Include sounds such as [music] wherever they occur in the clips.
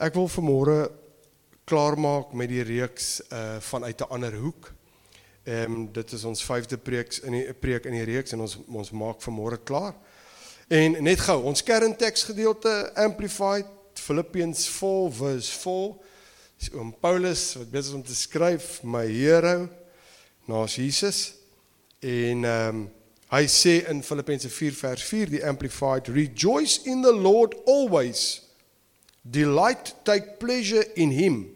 Ek wil vanmôre klaarmaak met die reeks uh vanuit 'n ander hoek. Ehm um, dit is ons 5de preek in die preek in die reeks en ons ons maak vanmôre klaar. En net gou, ons kernteksgedeelte amplified Philippians 4 verse 4. Dis oom Paulus wat besig om te skryf, my hero naas Jesus. En ehm um, hy sê in Filippense 4 vers 4 die amplified rejoice in the Lord always. Delight, take pleasure in him.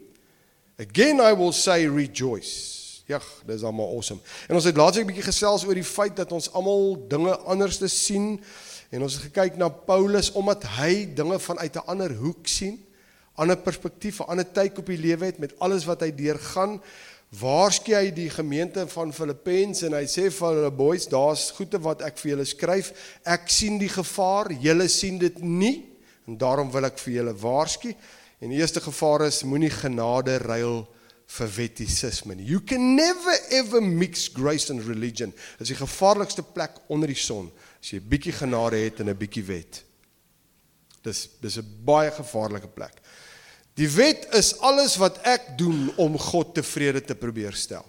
Again I will say rejoice. Ja, dis almal awesome. En ons het laasweek 'n bietjie gesels oor die feit dat ons almal dinge anders te sien en ons het gekyk na Paulus omdat hy dinge vanuit 'n ander hoek sien, ander perspektief, 'n ander kyk op die lewe het met alles wat hy deurgaan. Waarsku hy die gemeente van Filippense en hy sê vir hulle boys, daar's goeie wat ek vir julle skryf. Ek sien die gevaar, julle sien dit nie. En daarom wil ek vir julle waarsku. En die eerste gevaar is moenie genade ruil vir wettisisme nie. You can never ever mix grace and religion. Dit is die gevaarlikste plek onder die son as jy 'n bietjie genade het en 'n bietjie wet. Dis dis 'n baie gevaarlike plek. Die wet is alles wat ek doen om God tevrede te probeer stel.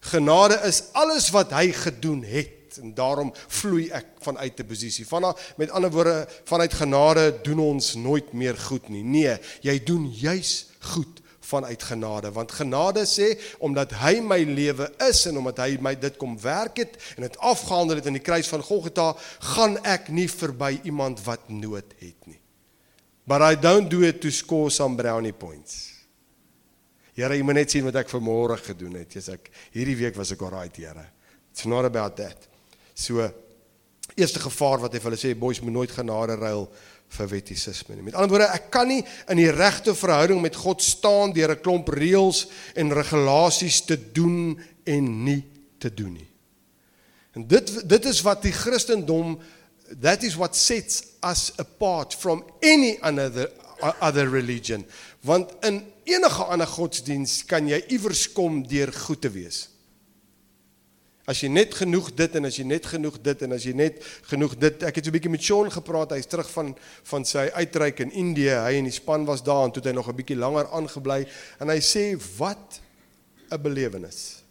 Genade is alles wat hy gedoen het en daarom vloei ek vanuit 'n posisie. Van met ander woorde, vanuit genade doen ons nooit meer goed nie. Nee, jy doen juis goed vanuit genade want genade sê omdat hy my lewe is en omdat hy my dit kom werk het en dit afgehandel het in die kruis van Golgotha gaan ek nie verby iemand wat nood het nie. But i don't do it to score some brownie points. Here jy moet net sien wat ek vanmôre gedoen het. Jy's ek hierdie week was ek alright Here. It's not about that So eerste gevaar wat hy vir hulle sê, boys moet nooit genade ruil vir wettisisme nie. Met ander woorde, ek kan nie in die regte verhouding met God staan deur 'n klomp reëls en regulasies te doen en nie te doen nie. En dit dit is wat die Christendom that is what sets us apart from any another other religion. Want in enige ander godsdiens kan jy iewers kom deur goed te wees. As jy net genoeg dit en as jy net genoeg dit en as jy net genoeg dit. Ek het so 'n bietjie met Sean gepraat. Hy's terug van van sy uitreik in Indië. Hy en die span was daar en toe het hy nog 'n bietjie langer aangebly en hy sê wat 'n belewenis.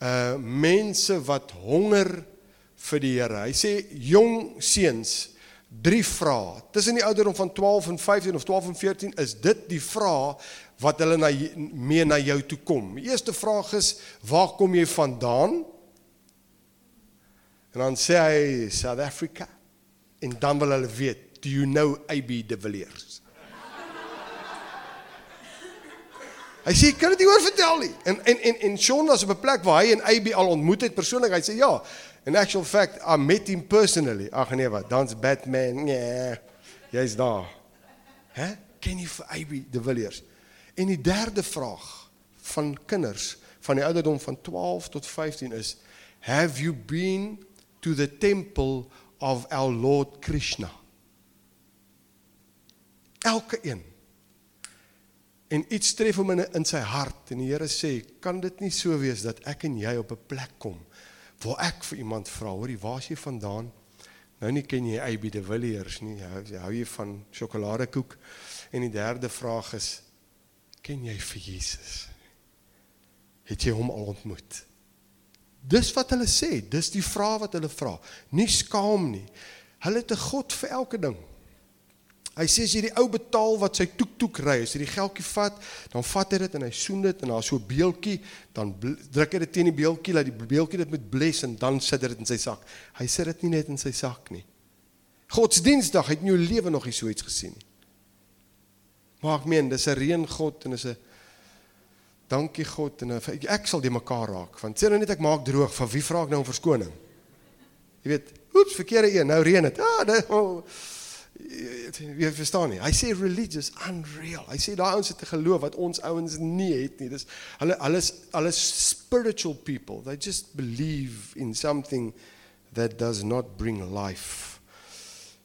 Uh mense wat honger vir die Here. Hy sê jong seuns drie vrae. Tussen die ouderdom van 12 en 15 of 12 en 14 is dit die vrae wat hulle na mee na jou toe kom. Die eerste vraag is: Waar kom jy vandaan? En dan sê hy South Africa en dan wil hulle weet, do you know AB de Villiers? Hy sê kan dit nie oor vertel nie. En en en en Sean was op 'n plek waar hy en AB al ontmoet het persoonlik. Hy sê ja. In actual fact, I met him personally. Ag nee, wat? Dan's Batman. Nee. Jy's daar. Hè? Ken jy vir AB de Villiers? En die derde vraag van kinders van die ouderdom van 12 tot 15 is have you been to the temple of our Lord Krishna. Elke een. En iets tref hom in in sy hart en die Here sê, kan dit nie so wees dat ek en jy op 'n plek kom waar ek vir iemand vra, hoorie, waar is jy vandaan? Nou nie ken jy AB de Villiers nie, hou, hou jy van sjokoladekoek? En die derde vraag is, ken jy vir Jesus? Het jy hom al ontmoet? Dis wat hulle sê, dis die vraag wat hulle vra. Nie skaam nie. Hulle het 'n God vir elke ding. Hy sê as jy die ou betaal wat sy toek toek ry, as jy die geldjie vat, dan vat hy dit en hy soen dit en daar's so 'n beeltjie, dan druk hy dit teen die beeltjie dat die beeltjie dit met bless en dan sit dit in sy sak. Hy sit dit nie net in sy sak nie. Godsdiensdag het in jou lewe nog nie so iets gesien nie. Maar ek meen, dis 'n reën God en is 'n Dankie God en eh, ek sal die mekaar raak. Want sê nou net ek maak droog, van wie vra ek nou om verskoning? Jy weet, oeps, verkeerde een, nou reën dit. Ah, dit oh, jy verstaan nie. Hy sê religious unreal. Hy sê daai ouens het 'n geloof wat ons ouens nie het nie. Dis hulle alles alles spiritual people. They just believe in something that does not bring life.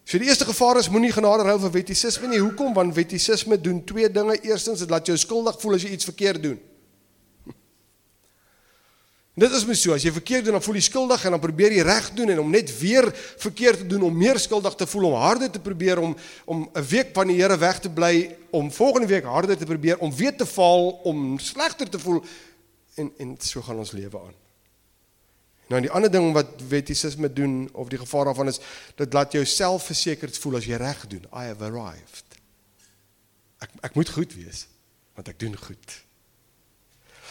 So die eerste gevaar is moenie genade hou vir wettisisme nie. Hoekom? Want wettisisme doen twee dinge. Eerstens, dit laat jou skuldig voel as jy iets verkeerd doen. Dit is my so, as jy verkeerd doen, dan voel jy skuldig en dan probeer jy reg doen en om net weer verkeerd te doen om meer skuldig te voel, om harder te probeer om om 'n week van die Here weg te bly, om volgende week harder te probeer om weer te val, om slegter te voel en en so gaan ons lewe aan. Nou die ander ding wat wettisisme doen of die gevaar daarvan is dit laat jou selfversekerd voel as jy reg doen. I have arrived. Ek ek moet goed wees want ek doen goed.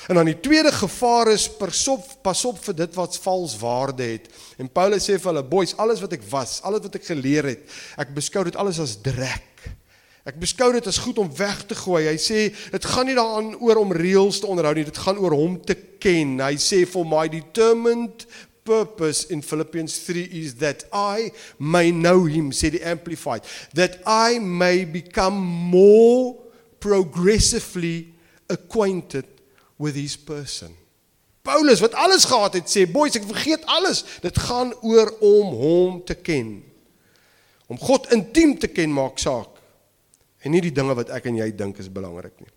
En dan die tweede gevaar is persop pas op vir dit wat vals waarde het. En Paulus sê vir hulle boys, alles wat ek was, alles wat ek geleer het, ek beskou dit alles as drek. Ek beskou dit as goed om weg te gooi. Hy sê dit gaan nie daaraan oor om reëls te onderhou nie, dit gaan oor hom te ken. Hy sê for my determined purpose in Philippians 3 is that I may know him, said the amplified, that I may become more progressively acquainted with his person. Paulus wat alles gehad het sê, boys, ek vergeet alles. Dit gaan oor om hom te ken. Om God intiem te ken maak saak. En nie die dinge wat ek en jy dink is belangrik nie.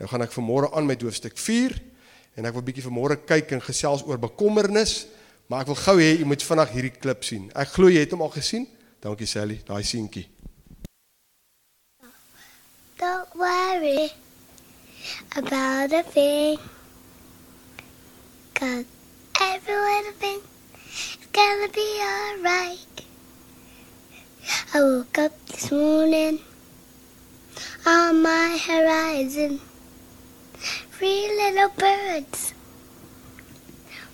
Nou gaan ek vanmôre aan met hoofstuk 4 en ek wil bietjie vanmôre kyk en gesels oor bekommernis, maar ek wil gou hê jy moet vinnig hierdie klip sien. Ek glo jy het hom al gesien. Dankie Sally, daai seentjie. Don't worry. About a thing. Cause every little thing is gonna be alright. I woke up this morning on my horizon. Three little birds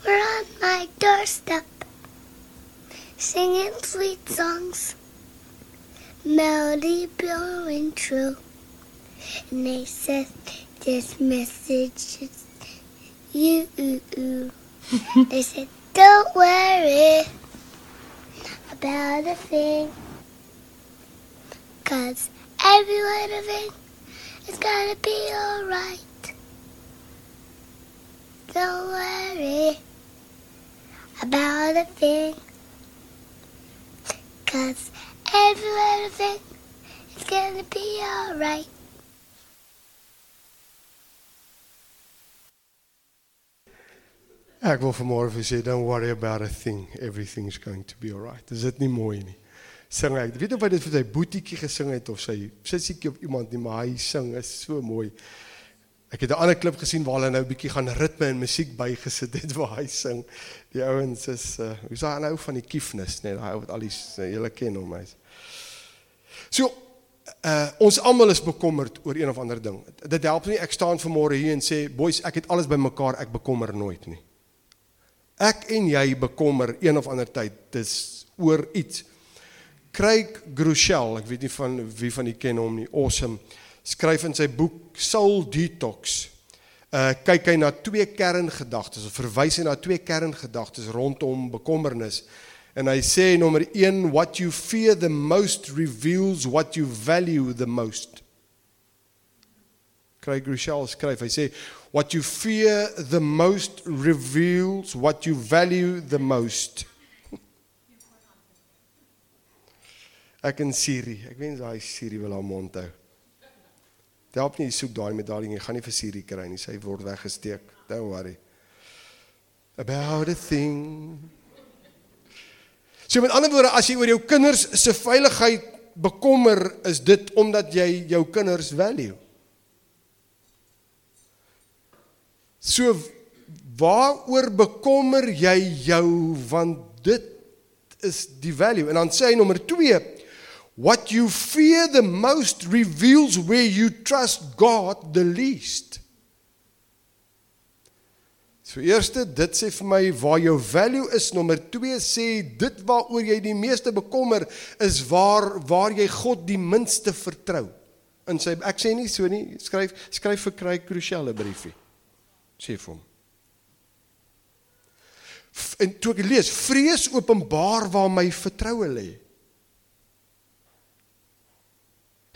were on my doorstep singing sweet songs, melody blowing true. And they said, this message is you. they said, don't worry about a thing. Cause every little thing is gonna be alright. Don't worry about a thing. Cause every little thing is gonna be alright. Ek wil vanmôre vir sê don't worry about a thing. Everything's going to be alright. Dis dit nie mooi nie. Sing hy. Weet of hy dit vir sy boetiekie gesing het of sy sissietjie of iemand nie, maar hy sing is so mooi. Ek het 'n ander klip gesien waar hulle nou 'n bietjie gaan ritme en musiek bygesit het [laughs] waar hy sing. Die ouens is uh hoe's daai nou van die kiefnis, net daai ou wat al die uh, julle ken hom hy. So uh ons almal is bekommerd oor een of ander ding. Dit help nie ek staan vanmôre hier en sê boys, ek het alles bymekaar, ek bekommer nooit nie. Ek en jy bekommer een of ander tyd dis oor iets. Craig Groeschel, ek weet nie van wie van julle ken hom nie, awesome. Skryf in sy boek Soul Detox. Uh kyk hy na twee kerngedagtes of verwys hy na twee kerngedagtes rondom bekommernis. En hy sê nommer 1 what you fear the most reveals what you value the most. Craig Groeschel skryf, hy sê What you fear the most reveals what you value the most. Ek en Siri, ek wens daai Siri wil haar mond hou. Help nie soek daai medaling, jy gaan nie vir Siri kry nie, sy word weggesteek. Don't worry. About a thing. So met ander woorde, as jy oor jou kinders se veiligheid bekommer, is dit omdat jy jou kinders value. So waaroor bekommer jy jou want dit is die value. En dan sê hy nommer 2 What you fear the most reveals where you trust God the least. So eerste, dit sê vir my waar jou value is. Nommer 2 sê dit waaroor jy die meeste bekommer is waar waar jy God die minste vertrou. In sy ek sê nie so nie, skryf skryf vir kry krusiale briefie sê vir hom. En toe ek lees, vrees openbaar waar my vertroue lê.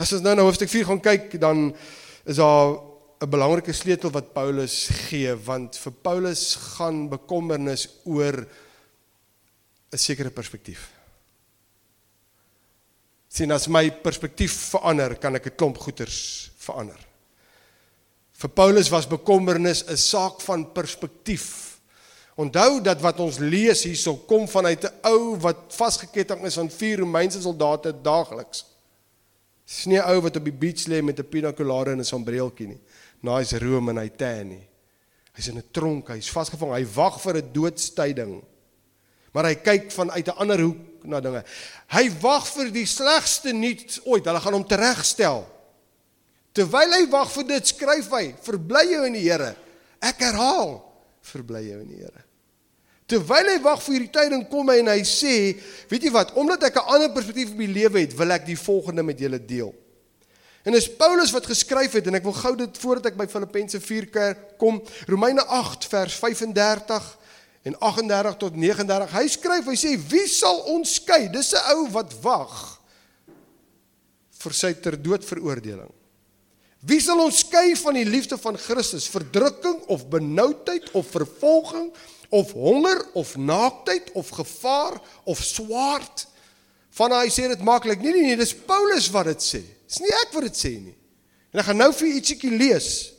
As ons nou na hoofstuk 4 gaan kyk, dan is daar 'n belangrike sleutel wat Paulus gee, want vir Paulus gaan bekommernis oor 'n sekere perspektief. Sien as my perspektief verander, kan ek 'n klomp goeters verander. Vir Paulus was bekommernis 'n saak van perspektief. Onthou dat wat ons lees hierso kom vanuit 'n ou wat vasgeketting is aan vier Romeinse soldate daagliks. Dis nie 'n ou wat op die beach lê met 'n pina colada en 'n sombreeltjie nie. Nice room en hy tan nie. Hy's in 'n tronk, hy's vasgevang, hy wag vir 'n doodstyding. Maar hy kyk vanuit 'n ander hoek na dinge. Hy wag vir die slegste nuus ooit. Hulle gaan hom teregstel. Terwyl hy wag vir dit, skryf hy: "Verbly jou in die Here." Ek herhaal: "Verbly jou in die Here." Terwyl hy wag vir hierdie tyding kom hy en hy sê, weet jy wat, omdat ek 'n ander perspektief op die lewe het, wil ek die volgende met julle deel. En dis Paulus wat geskryf het en ek wil gou dit voordat ek by Filippense 4 kom, Romeine 8 vers 35 en 38 tot 39. Hy skryf, hy sê wie sal ons skei? Dis 'n ou wat wag vir sy ter dood veroordeling. Wie sal ons skei van die liefde van Christus? Verdrukking of benoudheid of vervolging of honger of naaktheid of gevaar of swaard? Van hy sê dit maklik. Nee nee nee, dis Paulus wat dit sê. Dis nie ek wat dit sê nie. En ek gaan nou vir ietsiekie lees.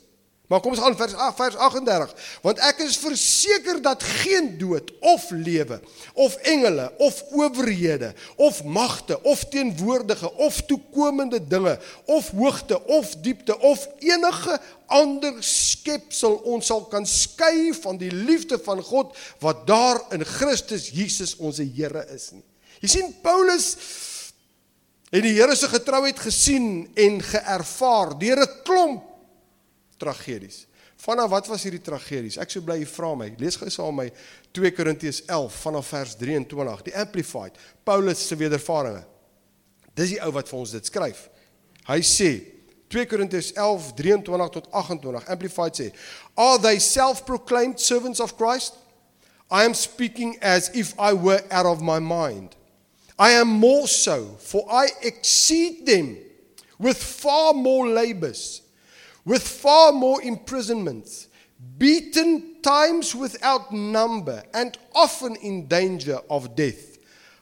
Maar kom ons aan vers 8 vers 38. Want ek is verseker dat geen dood of lewe of engele of owerhede of magte of teenwoordige of toekomende dinge of hoogte of diepte of enige ander skepsel ons sal kan skei van die liefde van God wat daar in Christus Jesus ons Here is nie. Jy sien Paulus het die Here se getrouheid gesien en geervaar deur 'n klomp tragedies. Vanaf wat was hierdie tragedies? Ek sou bly jy vra my. Lees gou saam my 2 Korintiërs 11 vanaf vers 23, die amplified. Paulus se wedervarings. Dis die ou wat vir ons dit skryf. Hy sê 2 Korintiërs 11 23 tot 28 amplified sê, "Are they self-proclaimed servants of Christ? I am speaking as if I were out of my mind." I am more so, for I exceed them with far more labors, with far more imprisonments, beaten times without number, and often in danger of death.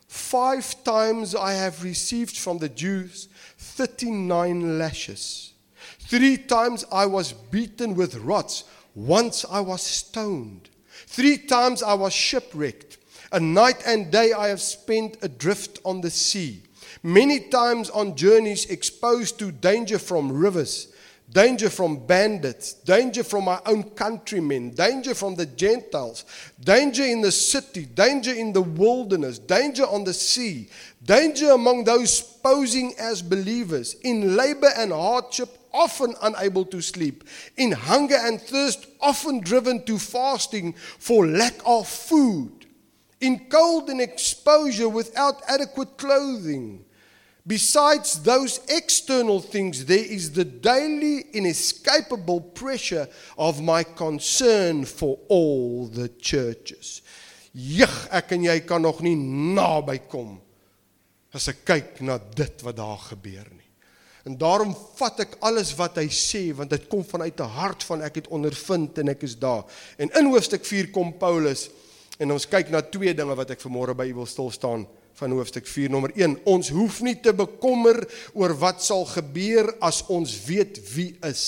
Five times I have received from the Jews 39 lashes. Three times I was beaten with rods. Once I was stoned. Three times I was shipwrecked. A night and day I have spent adrift on the sea, many times on journeys exposed to danger from rivers, danger from bandits, danger from my own countrymen, danger from the Gentiles, danger in the city, danger in the wilderness, danger on the sea, danger among those posing as believers, in labor and hardship. Often unable to sleep, in hunger and thirst, often driven to fasting for lack of food. In cold and exposure without adequate clothing. Besides those external things, there is the daily inescapable pressure of my concern for all the churches. Jig, ek en jy kan nog nie naby kom as ek kyk na dit wat daar gebeur nie. En daarom vat ek alles wat hy sê want dit kom vanuit 'n hart van ek het ondervind en ek is daar. En in hoofstuk 4 kom Paulus En ons kyk na twee dinge wat ek vanmôre by u wil stil staan van hoofstuk 4 nommer 1. Ons hoef nie te bekommer oor wat sal gebeur as ons weet wie is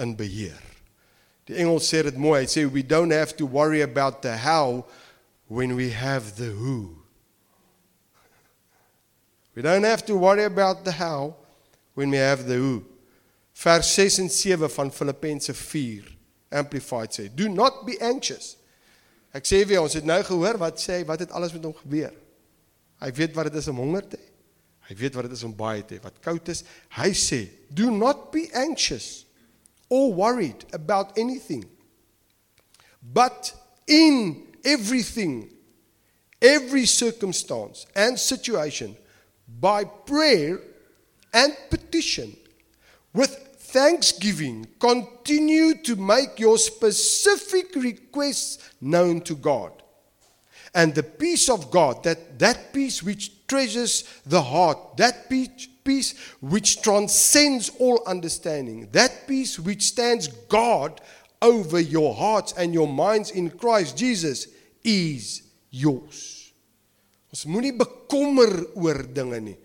in beheer. Die Engels sê dit mooi. Hy sê we don't have to worry about the how when we have the who. [laughs] We don't have to worry about the how when we have the who. Vers 6 en 7 van Filippense 4 amplified sê, do not be anxious Ek sê vir ons het nou gehoor wat sê wat het alles met hom gebeur. Hy weet wat dit is om honger te hê. Hy weet wat dit is om baie te hê, wat koud is. Hy sê, "Do not be anxious or worried about anything. But in everything, every circumstance and situation, by prayer and petition, with thanksgiving, continue to make your specific requests known to God. And the peace of God, that, that peace which treasures the heart, that peace, peace which transcends all understanding, that peace which stands God over your hearts and your minds in Christ Jesus, is yours. Ons moenie bekommer oor dinge nie.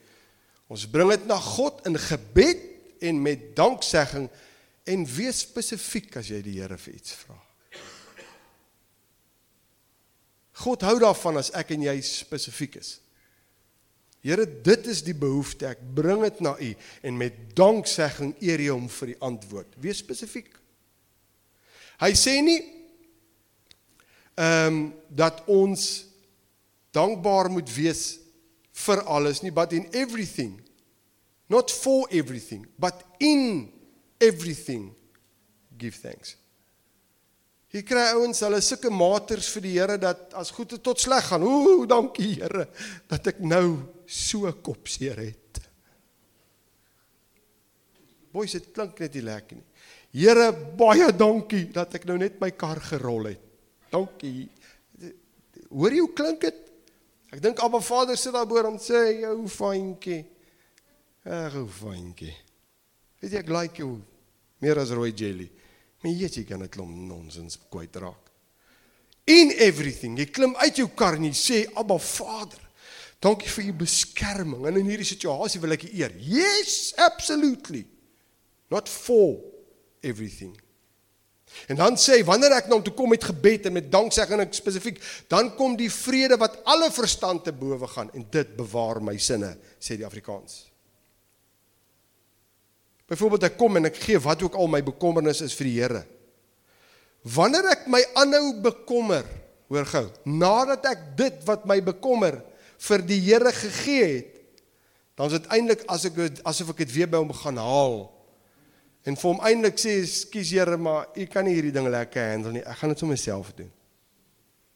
Ons bring dit na God in gebed en met danksegging en wees spesifiek as jy die Here vir iets vra. God hou daarvan as ek en jy spesifiek is. Here, dit is die behoefte. Ek bring dit na U en met danksegging eer U hom vir die antwoord. Wees spesifiek. Hy sê nie ehm um, dat ons dankbaar moet wees vir alles nie, but in everything. Not for everything, but in everything give thanks. Jy kry ouens hulle sulke maters vir die Here dat as goed tot sleg gaan. Ooh, dankie Here dat ek nou so kopseer het. Boys, dit klink net nie lekker nie. Here, baie dankie dat ek nou net my kar gerol het. Dankie. Hoor jy hoe klink dit? Ek dink Abba Vader sit daar bo en sê, "Jou fynkie. Ag, hoe fynkie. Weet jy ek like jou meer as rooi jelly." Maar jy weet jy kan 'n klomp nonsens kwyt raak. In everything, jy klim uit jou kar en jy sê Abba Vader, dankie vir u beskerming en in hierdie situasie wil ek u eer. Yes, absolutely. Not for everything. En dan sê wanneer ek na hom toe kom met gebed en met danksegging en spesifiek, dan kom die vrede wat alle verstand te bowe gaan en dit bewaar my sinne, sê die Afrikaans. Byvoorbeeld ek kom en ek gee wat ook al my bekommernis is vir die Here. Wanneer ek my aanhou bekommer, hoor gou, nadat ek dit wat my bekommer vir die Here gegee het, dan is dit eintlik as ek asof ek dit weer by hom gaan haal. En vir hom eintlik sê, "Skus Here, maar u kan nie hierdie ding lekker handle nie. Ek gaan dit sommer self doen."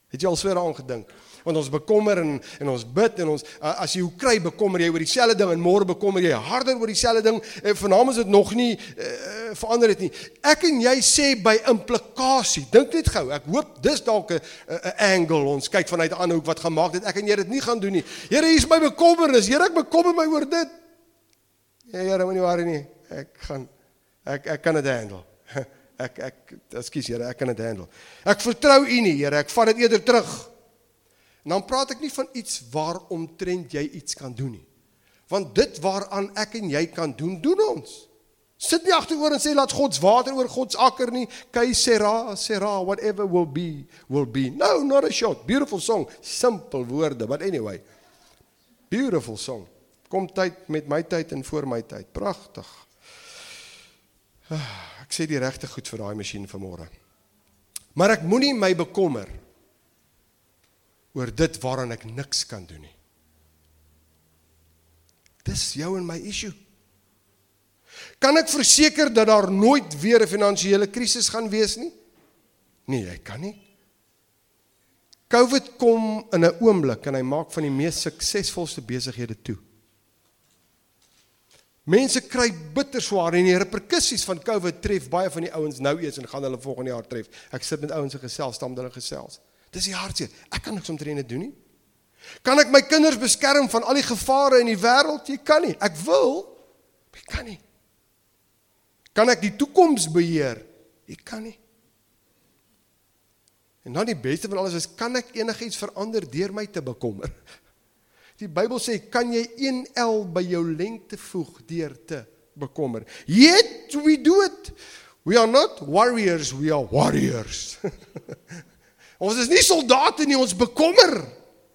Het jy al so daaraan gedink? Want ons bekommer en en ons bid en ons as jy hoe kry bekommer jy oor dieselfde ding en môre bekommer jy harder oor dieselfde ding en vanaand is dit nog nie uh, verander dit nie. Ek en jy sê by implikasie. Dink net gou. Ek hoop dis dalk 'n 'n angle ons kyk vanuit 'n ander hoek wat gaan maak dat ek en jy dit nie gaan doen nie. Here, hier is my bekommernis. Here, ek bekommer my oor dit. Ja, Here, moenie worry nie. Ek gaan ek ek kan dit handle. [laughs] Ek ek ekskuus Here, ek kan dit handle. Ek vertrou U nie, Here. Ek vat dit eerder terug. En dan praat ek nie van iets waaromtrent jy iets kan doen nie. Want dit waaraan ek en jy kan doen, doen ons. Sit nie agteroor en sê laat God se water oor God se akker nie. Kay sera, sera, whatever will be, will be. No, not a shot. Beautiful song. Simple woorde, but anyway. Beautiful song. Kom tyd met my tyd en voor my tyd. Pragtig. Ek sê die regte goed vir daai masjien vanmôre. Maar ek moenie my bekommer oor dit waaraan ek niks kan doen nie. Dis jou en my issue. Kan ek verseker dat daar nooit weer 'n finansiële krisis gaan wees nie? Nee, jy kan nie. COVID kom in 'n oomblik en hy maak van die mees suksesvolste besighede toe. Mense kry bitter swaar en die reperkusies van COVID tref baie van die ouens nou eers en gaan hulle volgende jaar tref. Ek sit met ouens en gesels, stam hulle gesels. Dis die hartseer. Ek kan niks omtrent dit doen nie. Kan ek my kinders beskerm van al die gevare in die wêreld? Jy kan nie. Ek wil, maar ek kan nie. Kan ek die toekoms beheer? Ek kan nie. En dan die beste van alles is kan ek enigiets verander deur my te bekommer? [laughs] Die Bybel sê kan jy 1 L by jou lengte voeg deur te bekommer. Yet we do it. We are not warriors, we are warriors. [laughs] Ons is nie soldate nie, ons bekommer.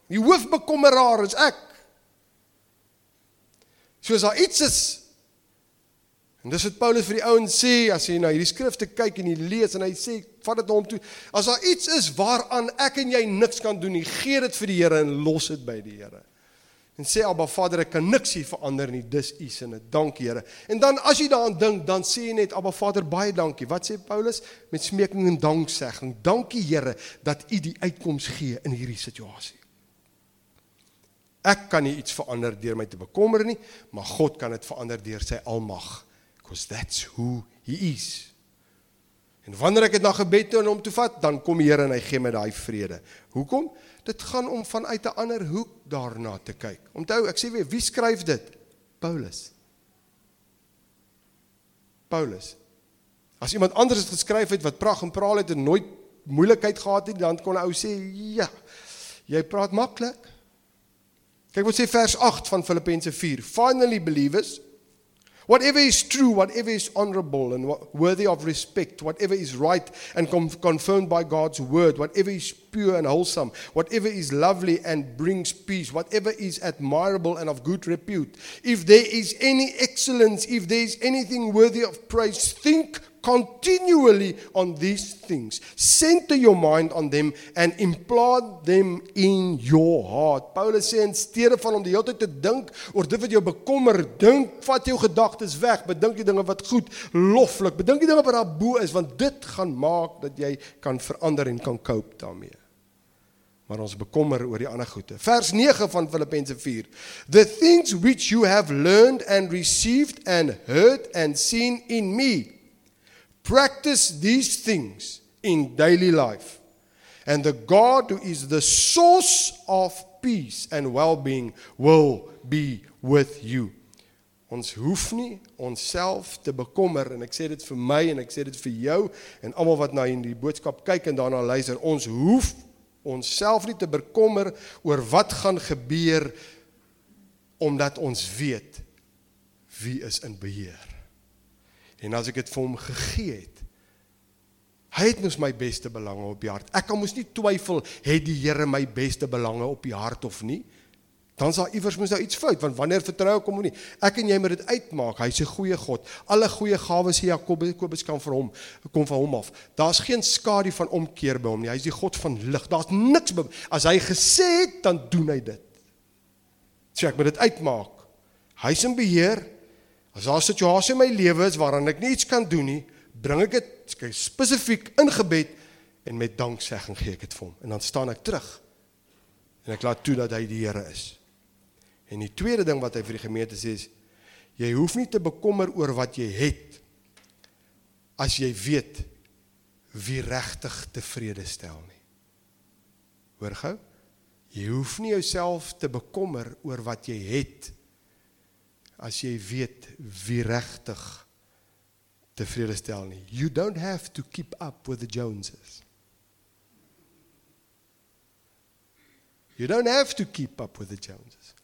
Die hoofbekommeraar is ek. Soos daar iets is. En dis wat Paulus vir die ouens sê as jy na hierdie skrifte kyk en jy lees en hy sê vat dit na hom toe. As daar iets is waaraan ek en jy niks kan doen nie, gee dit vir die Here en los dit by die Here en sê Abba Vader ek kan niks hier verander nie. Dis u sinne. Dankie Here. En dan as jy daaraan dink dan sê jy net Abba Vader baie dankie. Wat sê Paulus? Met smeking en danksegging. Dankie Here dat u die uitkoms gee in hierdie situasie. Ek kan nie iets verander deur my te bekommer nie maar God kan dit verander deur sy almag because that's who he is. En wanneer ek dit na gebed toe en hom toe vat dan kom die Here en hy gee my daai vrede. Hoekom Dit gaan om vanuit 'n ander hoek daarna te kyk. Onthou, ek sê weer, wie skryf dit? Paulus. Paulus. As iemand anders het geskryf het wat prag en praal het en nooit moeilikheid gehad het, dan kon 'n ou sê, "Ja, jy praat maklik." Kyk wat sê vers 8 van Filippense 4. Finally believers, Whatever is true, whatever is honorable and worthy of respect, whatever is right and confirmed by God's word, whatever is pure and wholesome, whatever is lovely and brings peace, whatever is admirable and of good repute, if there is any excellence, if there is anything worthy of praise, think continually on these things. Center your mind on them and implant them in your heart. Paulus sê in steede van om die hele tyd te dink oor dit wat jou bekommer, dink vat jou gedagtes weg, bedink die dinge wat goed, loflik, bedink die dinge wat daarbo is want dit gaan maak dat jy kan verander en kan cope daarmee. Maar ons bekommer oor die ander goede. Vers 9 van Filippense 4. The things which you have learned and received and heard and seen in me Practice these things in daily life. And the God who is the source of peace and well-being will be with you. Ons hoef nie onsself te bekommer en ek sê dit vir my en ek sê dit vir jou en almal wat na hierdie boodskap kyk en daarna luister. Ons hoef onsself nie te bekommer oor wat gaan gebeur omdat ons weet wie is in beheer. En as ek dit vir hom gegee het, hy het mos my beste belange op die hart. Ek kan mos nie twyfel het die Here my beste belange op die hart of nie. Dan sal iewers mos nou iets fout want wanneer vertrou kom hom nie. Ek en jy moet dit uitmaak. Hy's 'n goeie God. Alle goeie gawes sê Jakobus Jakobus kan vir hom kom van hom af. Daar's geen skadu van omkeer by hom nie. Hy's die God van lig. Daar's niks by, as hy gesê het, dan doen hy dit. Sê ek moet dit uitmaak. Hy's in beheer. As daar 'n situasie in my lewe is waaraan ek nie iets kan doen nie, bring ek dit spesifiek in gebed en met danksegging gee ek dit vir hom en dan staan ek terug en ek laat toe dat hy die Here is. En die tweede ding wat hy vir die gemeente sê is jy hoef nie te bekommer oor wat jy het as jy weet wie regtig tevrede stel nie. Hoor gou? Jy hoef nie jouself te bekommer oor wat jy het as jy weet wie regtig tevrede stel nie. You don't have to keep up with the Joneses. You don't have to keep up with the Joneses.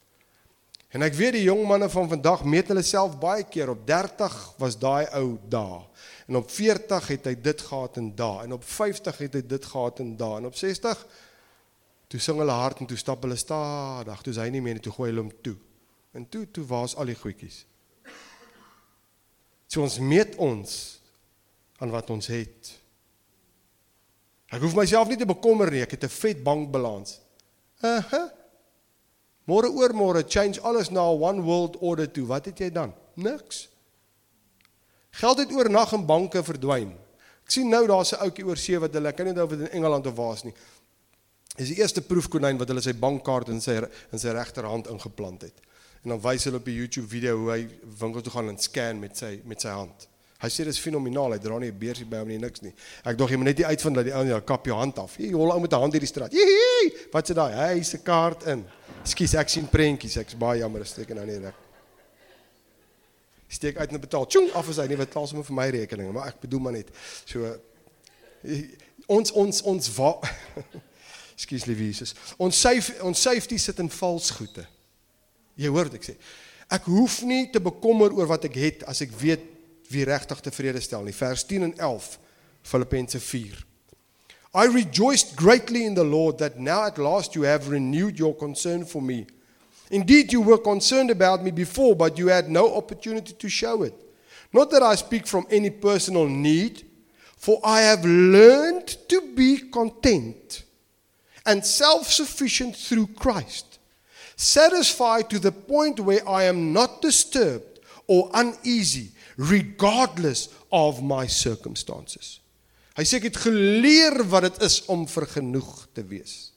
En ek weet die jong manne van vandag meet hulle self baie keer op 30 was daai ou daai. En op 40 het hy dit gehad en daai en op 50 het hy dit gehad en daai en op 60 toe sing hulle hard en toe stap hulle stadig. Toe is hy nie meer nie toe gooi hulle hom toe. En toe toe waar's al die goedjies? So ons meet ons aan wat ons het. Ek hoef myself nie te bekommer nie, ek het 'n vet bankbalans. Uh -huh. Môre oor môre change alles na 'n one world order toe. Wat het jy dan? Niks. Geld het oornag in banke verdwyn. Ek sien nou daar's 'n ouetjie oor see wat hulle, ek kan nie onthou of dit in Engeland of waar's nie. Is die eerste proefkonyn wat hulle sy bankkaart in sy in sy regterhand ingeplant het. En dan wys hulle op die YouTube video hoe hy winkel toe gaan en scan met sy met sy hand. Hy sê dis fenomenaal. Hy dra nie 'n beursie by hom nie niks nie. Ek dog jy moet net nie uitvind dat die ou net kap jou hand af. Jy hol ou met 'n hand hierdie straat. Jee! Wat sê daai? Hy se kaart in. Skus, ek sien prentjies. Ek's baie jammer, steek nou nie reg. Steek uit en betaal. Tjong, af is hy nie wat plaas hom vir my rekeninge, maar ek bedoel maar net. So ons ons ons wa [laughs] Skus lieve Jesus. Ons safe ons safety sit in vals goede. Jy hoor wat ek sê. Ek hoef nie te bekommer oor wat ek het as ek weet wie regtig tevrede stel nie. Vers 10 en 11 Filippense 4. I rejoiced greatly in the Lord that now at last you have renewed your concern for me. Indeed you were concerned about me before but you had no opportunity to show it. Not that I speak from any personal need for I have learned to be content and self-sufficient through Christ satisfied to the point where I am not disturbed or uneasy regardless of my circumstances. Hy sê ek het geleer wat dit is om vergenoeg te wees.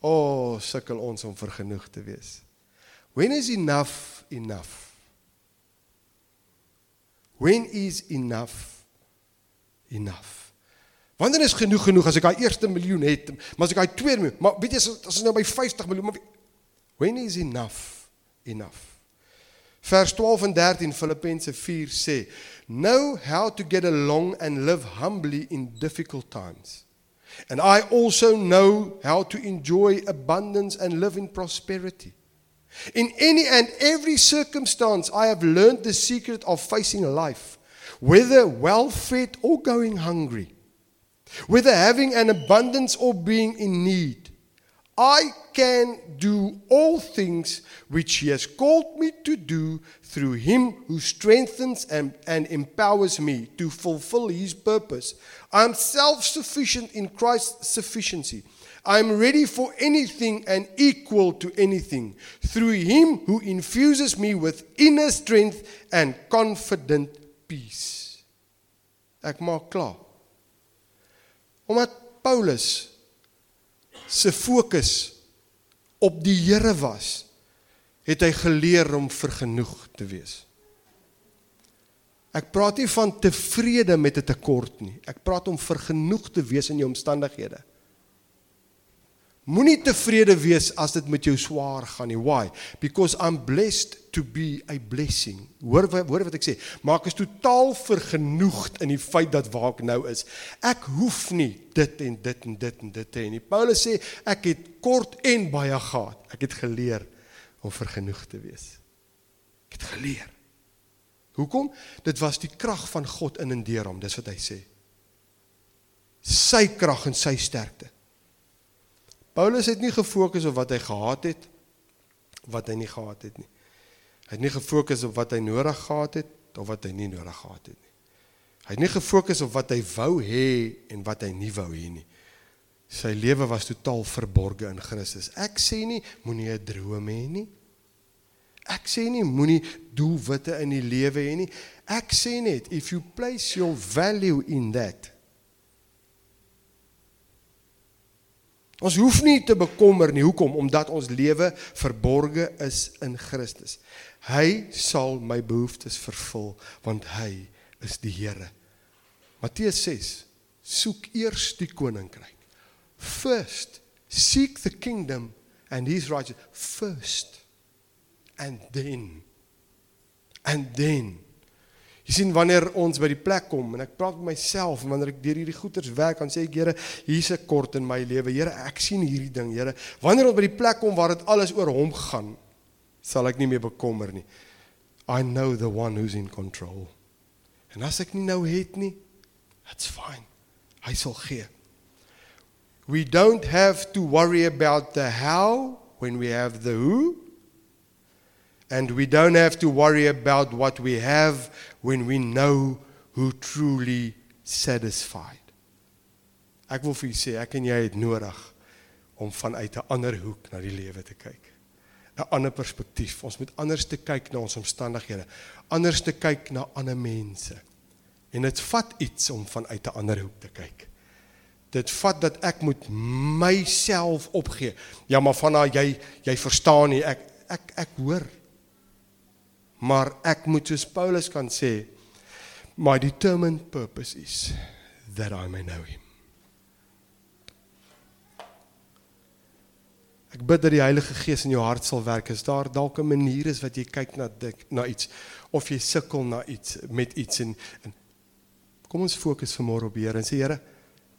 O, oh, sukkel ons om vergenoeg te wees. When is enough enough? When is enough enough? Wanneer is genoeg genoeg as ek daai eerste miljoen het, maar as ek daai tweede miljoen, maar weet jy as ons nou by 50 miljoen, maar When is enough enough? Vers 12 en 13 Filippense 4 sê, "Know how to get along and live humbly in difficult times. And I also know how to enjoy abundance and live in prosperity. In any and every circumstance, I have learned the secret of facing life, whether well fed or going hungry, whether having an abundance or being in need. I can do all things which He has called me to do through Him who strengthens and, and empowers me to fulfill His purpose. I am self sufficient in Christ's sufficiency. I am ready for anything and equal to anything through Him who infuses me with inner strength and confident peace. Ek maak klaar. Omdat Paulus se fokus op die Here was, het hy geleer om vergenoeg te wees. Ek praat nie van tevrede met 'n tekort nie. Ek praat om vergenoeg te wees in jou omstandighede. Moenie tevrede wees as dit met jou swaar gaan nie. Why? Because I'm blessed to be a blessing. Hoor hoor wat ek sê. Maar ek is totaal vergenoegd in die feit dat waar ek nou is. Ek hoef nie dit en dit en dit en dit te hê nie. Paulus sê ek het kort en baie gehad. Ek het geleer om vergenoegd te wees. Ek het geleer. Hoekom? Dit was die krag van God in en deur hom, dis wat hy sê. Sy krag en sy sterkte. Paulus het nie gefokus op wat hy gehad het wat hy nie gehad het nie. Hy het nie gefokus op wat hy nodig gehad het of wat hy nie nodig gehad het nie. Hy het nie gefokus op wat hy wou hê en wat hy nie wou hê nie. Sy lewe was totaal verborge in Christus. Ek sê nie moenie 'n droom hê nie. Ek sê nie moenie doelwitte in die lewe hê nie. Ek sê net if you place your value in that Ons hoef nie te bekommer nie. Hoekom? Omdat ons lewe verborge is in Christus. Hy sal my behoeftes vervul want hy is die Here. Matteus 6: Soek eers die koninkryk. First seek the kingdom and his righteousness first and then and then Jy sien wanneer ons by die plek kom en ek praat met myself en wanneer ek deur hierdie goeters werk dan sê ek Here, hier's 'n kort in my lewe. Here, ek sien hierdie ding, Here. Wanneer ons by die plek kom waar dit alles oor hom gaan, sal ek nie meer bekommer nie. I know the one who's in control. En as ek nie nou het nie, that's fine. Hy sal gee. We don't have to worry about the how when we have the who. And we don't have to worry about what we have when we know who truly satisfied. Ek wil vir julle sê ek en jy het nodig om vanuit 'n ander hoek na die lewe te kyk. 'n Ander perspektief. Ons moet anders te kyk na ons omstandighede, anders te kyk na ander mense. En dit vat iets om vanuit 'n ander hoek te kyk. Dit vat dat ek moet myself opgee. Ja, maar van daai jy jy verstaan nie ek ek ek hoor Maar ek moet soos Paulus kan sê, my determined purpose is that I may know him. Ek bid dat die Heilige Gees in jou hart sal werk. Is daar dalk 'n manier is wat jy kyk na dik, na iets of jy sukkel na iets met iets en, en kom ons fokus vanmôre op die Here en sê Here,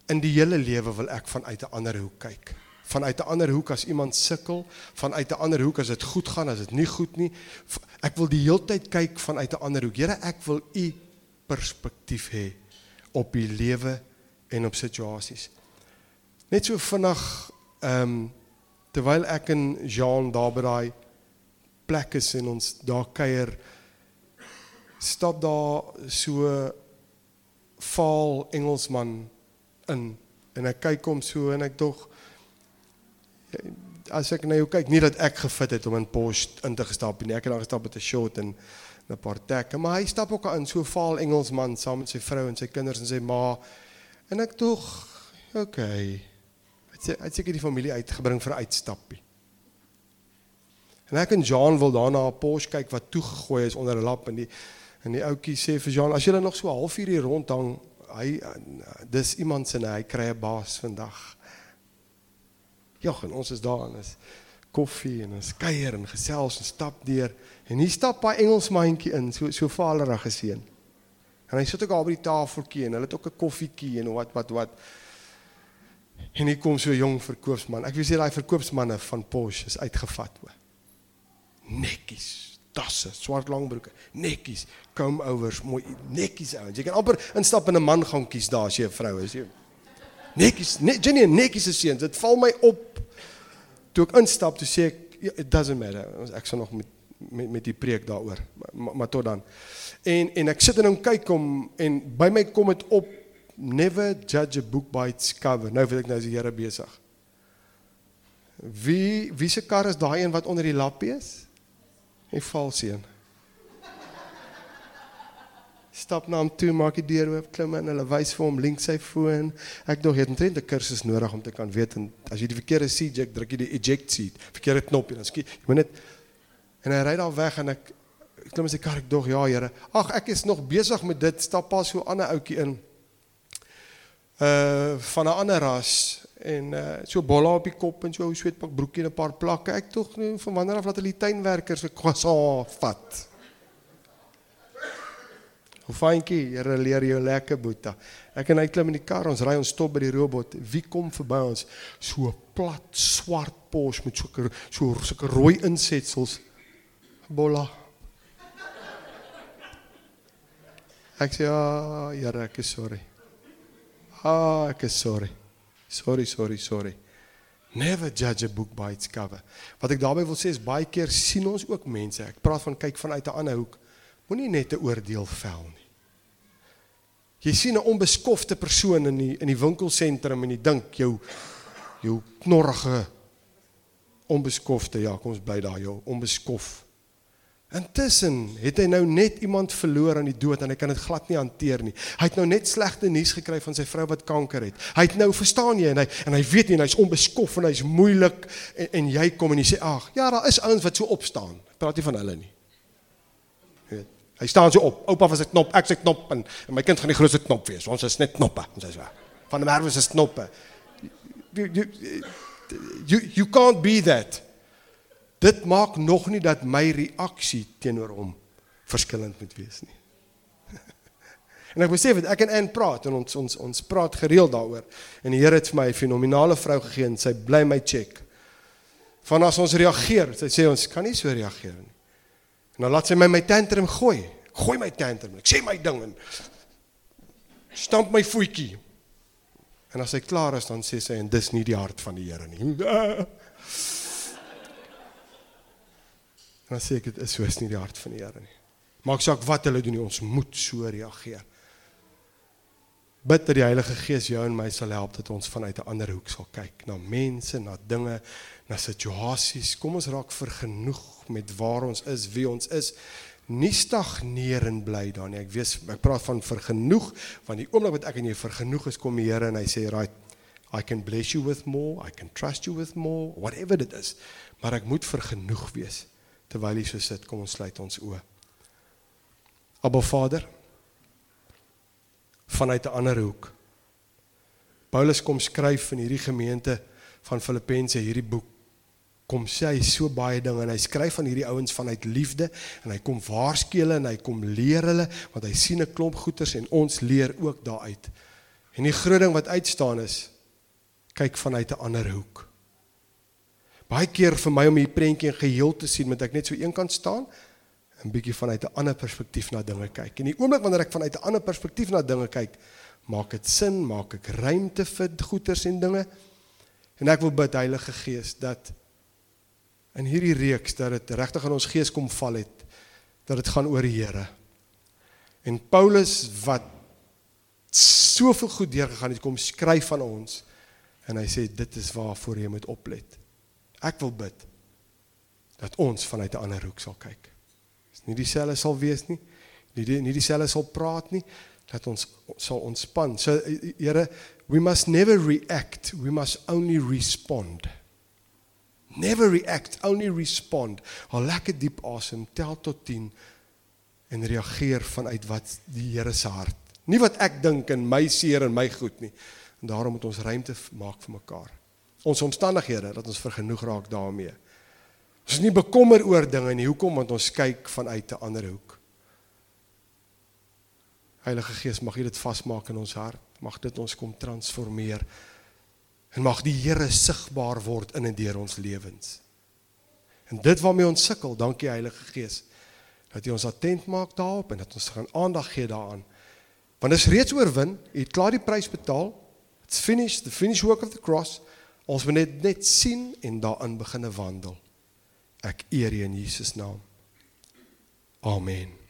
in die hele lewe wil ek vanuit 'n ander hoek kyk vanuit 'n ander hoek as iemand sukkel, vanuit 'n ander hoek as dit goed gaan, as dit nie goed nie. Ek wil die heeltyd kyk vanuit 'n ander hoek. Here, ek wil u perspektief hê op die lewe en op situasies. Net so vinnig ehm um, terwyl ek en Jean daar by daai plek is en ons daar kuier stap daar so val Engelsman in en ek kyk hom so en ek dog as ek na jou kyk, nie dat ek gefit het om in Porsche in te gestap nie. Ek het daar gestap met 'n short en 'n paar tekke, maar hy stap ook in so 'n vaal Engelsman saam met sy vrou en sy kinders en sy ma. En ek tog, okay. Hy sê hy seker die familie uitgebring vir uitstappie. En ek en Jean wil daarna 'n Porsche kyk wat toegegooi is onder 'n lap en die en die ouetjie sê vir Jean, as jy nog so 'n halfuur hier rondhang, hy dis iemand se hy kry 'n baas vandag. Ja, en ons is daar en is koffie en ons kuier en gesels en stap deur en hier stap 'n Engelsmandjie in, so so vaderige seun. En hy sit ook al by die tafeltjie en hulle het ook 'n koffietjie en wat wat wat. En hier kom so 'n jong verkoopsman. Ek weet jy daai verkoopsmanne van Porsche is uitgevat hoor. netjies, tasse, swart langbroeke, netjies, comb overs, mooi netjies ouens. Jy kan amper instap in 'n man gaan kies daar as jy 'n vrou is, jy. Netjies, net Jenny en netjies se seuns. Dit val my op toe ek instap, toe sê ek ja, it doesn't matter. Ek sal nog met met met die preek daaroor. Maar, maar, maar tot dan. En en ek sit en hom kyk hom en by my kom dit op never judge a book by its cover. Nou weet ek nou is die Here besig. Wie wie se kar is daai een wat onder die lappie is? Hy val seën. Stap na hom toe, maak die deur oop, klim in, hulle wys vir hom links sy foon. Ek dog het omtrent 'n kursus nodig om te kan weet en as jy die verkeerde seat druk jy die eject seat, verkeerde knop en dan skiet jy moet net en hy ry daar weg en ek ek klim in sy kar ek dog ja Here. Ag ek is nog besig met dit, stap pas so 'n ander ouetjie in. Uh van 'n ander ras en uh so bolla op die kop en so ou sweetpak broekie en 'n paar plakke. Ek tog nie van wanneer af laat hulle die tuinwerkers vir kwasa vat. Hoe fyntjie, Here leer jou lekker boeta. Ek en hy klim in die kar, ons ry ons stop by die robot. Wie kom verby ons? So plat swart Porsche met so so sulke rooi insetsels. Bolla. Ek sê ja, Here, ek is sorry. Ah, ek is sorry. Sorry, sorry, sorry. Never judge a book by its cover. Wat ek daarmee wil sê is baie keer sien ons ook mense. Ek praat van kyk vanuit 'n ander hoek. Moenie net 'n oordeel vel nie. Jy sien 'n onbeskofte persoon in die in die winkelsentrum en jy dink jou jou knorrige onbeskofte, ja, kom ons bly daar jou onbeskof. Intussen het hy nou net iemand verloor aan die dood en hy kan dit glad nie hanteer nie. Hy het nou net slegte nuus gekry van sy vrou wat kanker het. Hy het nou verstaan jy en hy en hy weet nie hy's onbeskof en hy's moeilik en, en jy kom en jy sê ag, ja, daar is ouens wat so opstaan. Ek praat nie van hulle nie. Hy staan so op. Oupa was 'n knop, ek se knop en, en my kind gaan die grootste knop wees. Ons is net knoppe, ons is waar. Van die merwe is knoppe. You, you, you, you can't be that. Dit maak nog nie dat my reaksie teenoor hom verskillend moet wees nie. [laughs] en ek besef dit, ek en Ann praat en ons ons ons praat gereeld daaroor. En die Here het vir my 'n fenominale vrou gegee en sy bly my check. Van as ons reageer, sy sê ons kan nie so reageer nie. En dan laat sy my my tantrum gooi. Gooi my tantrum. Ek sê my ding en stamp my voetjie. En as hy klaar is, dan sê sy en dis nie die hart van die Here nie. En [laughs] dan sê ek dit is soos nie die hart van die Here nie. Maak saak wat hulle doen, nie, ons moet so reageer. Bid dat die Heilige Gees jou en my sal help dat ons vanuit 'n ander hoek sal kyk na mense, na dinge, na situasies. Kom ons raak vergenoeg met waar ons is, wie ons is. Nie stagneer en bly daar nie. Ek weet ek praat van vergenoeg, want die oomblik wat ek en jy vergenoeg is, kom die Here en hy sê, "Right, I can bless you with more, I can trust you with more, whatever it is." Maar ek moet vergenoeg wees terwyl jy so sit, kom ons sluit ons oë. Abba Vader, vanuit 'n ander hoek. Paulus kom skryf in hierdie gemeente van Filippense hierdie boek. Kom sê hy so baie dinge en hy skryf aan hierdie ouens vanuit liefde en hy kom waarsku hulle en hy kom leer hulle want hy sien 'n klomp goeters en ons leer ook daaruit. En die groot ding wat uitstaan is kyk vanuit 'n ander hoek. Baie keer vir my om hierdie prentjie in geheel te sien, moet ek net so eenkant staan en bietjie vanuit 'n ander perspektief na dinge kyk. En die oomblik wanneer ek vanuit 'n ander perspektief na dinge kyk, maak dit sin, maak ek ruimte vir goeters en dinge. En ek wil bid Heilige Gees dat in hierdie reeks dat dit regtig in ons gees kom val het dat dit gaan oor die Here. En Paulus wat soveel goed deurgegaan het kom skryf van ons en hy sê dit is waarvoor jy moet oplet. Ek wil bid dat ons vanuit 'n ander hoek sal kyk. Dis nie dieselfde sal wees nie. Nie die, nie dieselfde sal praat nie dat ons sal ontspan. So Here, we must never react, we must only respond. Never react, only respond. Al lekker diep asem, tel tot 10 en reageer vanuit wat die Here se hart. Nie wat ek dink en my seer en my goed nie. En daarom moet ons ruimte maak vir mekaar ons omstandighede dat ons vergenoeg raak daarmee. Ons is nie bekommer oor dinge nie. Hoekom? Want ons kyk vanuit 'n ander hoek. Heilige Gees, mag U dit vasmaak in ons hart. Mag dit ons kom transformeer. En mag die Here sigbaar word in en deur ons lewens. En dit waarmee ons sukkel, dankie Heilige Gees, dat U ons attent maak daarop en dat ons gaan aandag gee daaraan. Want dit is reeds oorwin, U het klaar die prys betaal. It's finished, the finished work of the cross. Ons moet net net sien en daarin beginne wandel. Ek eer U in Jesus naam. Amen.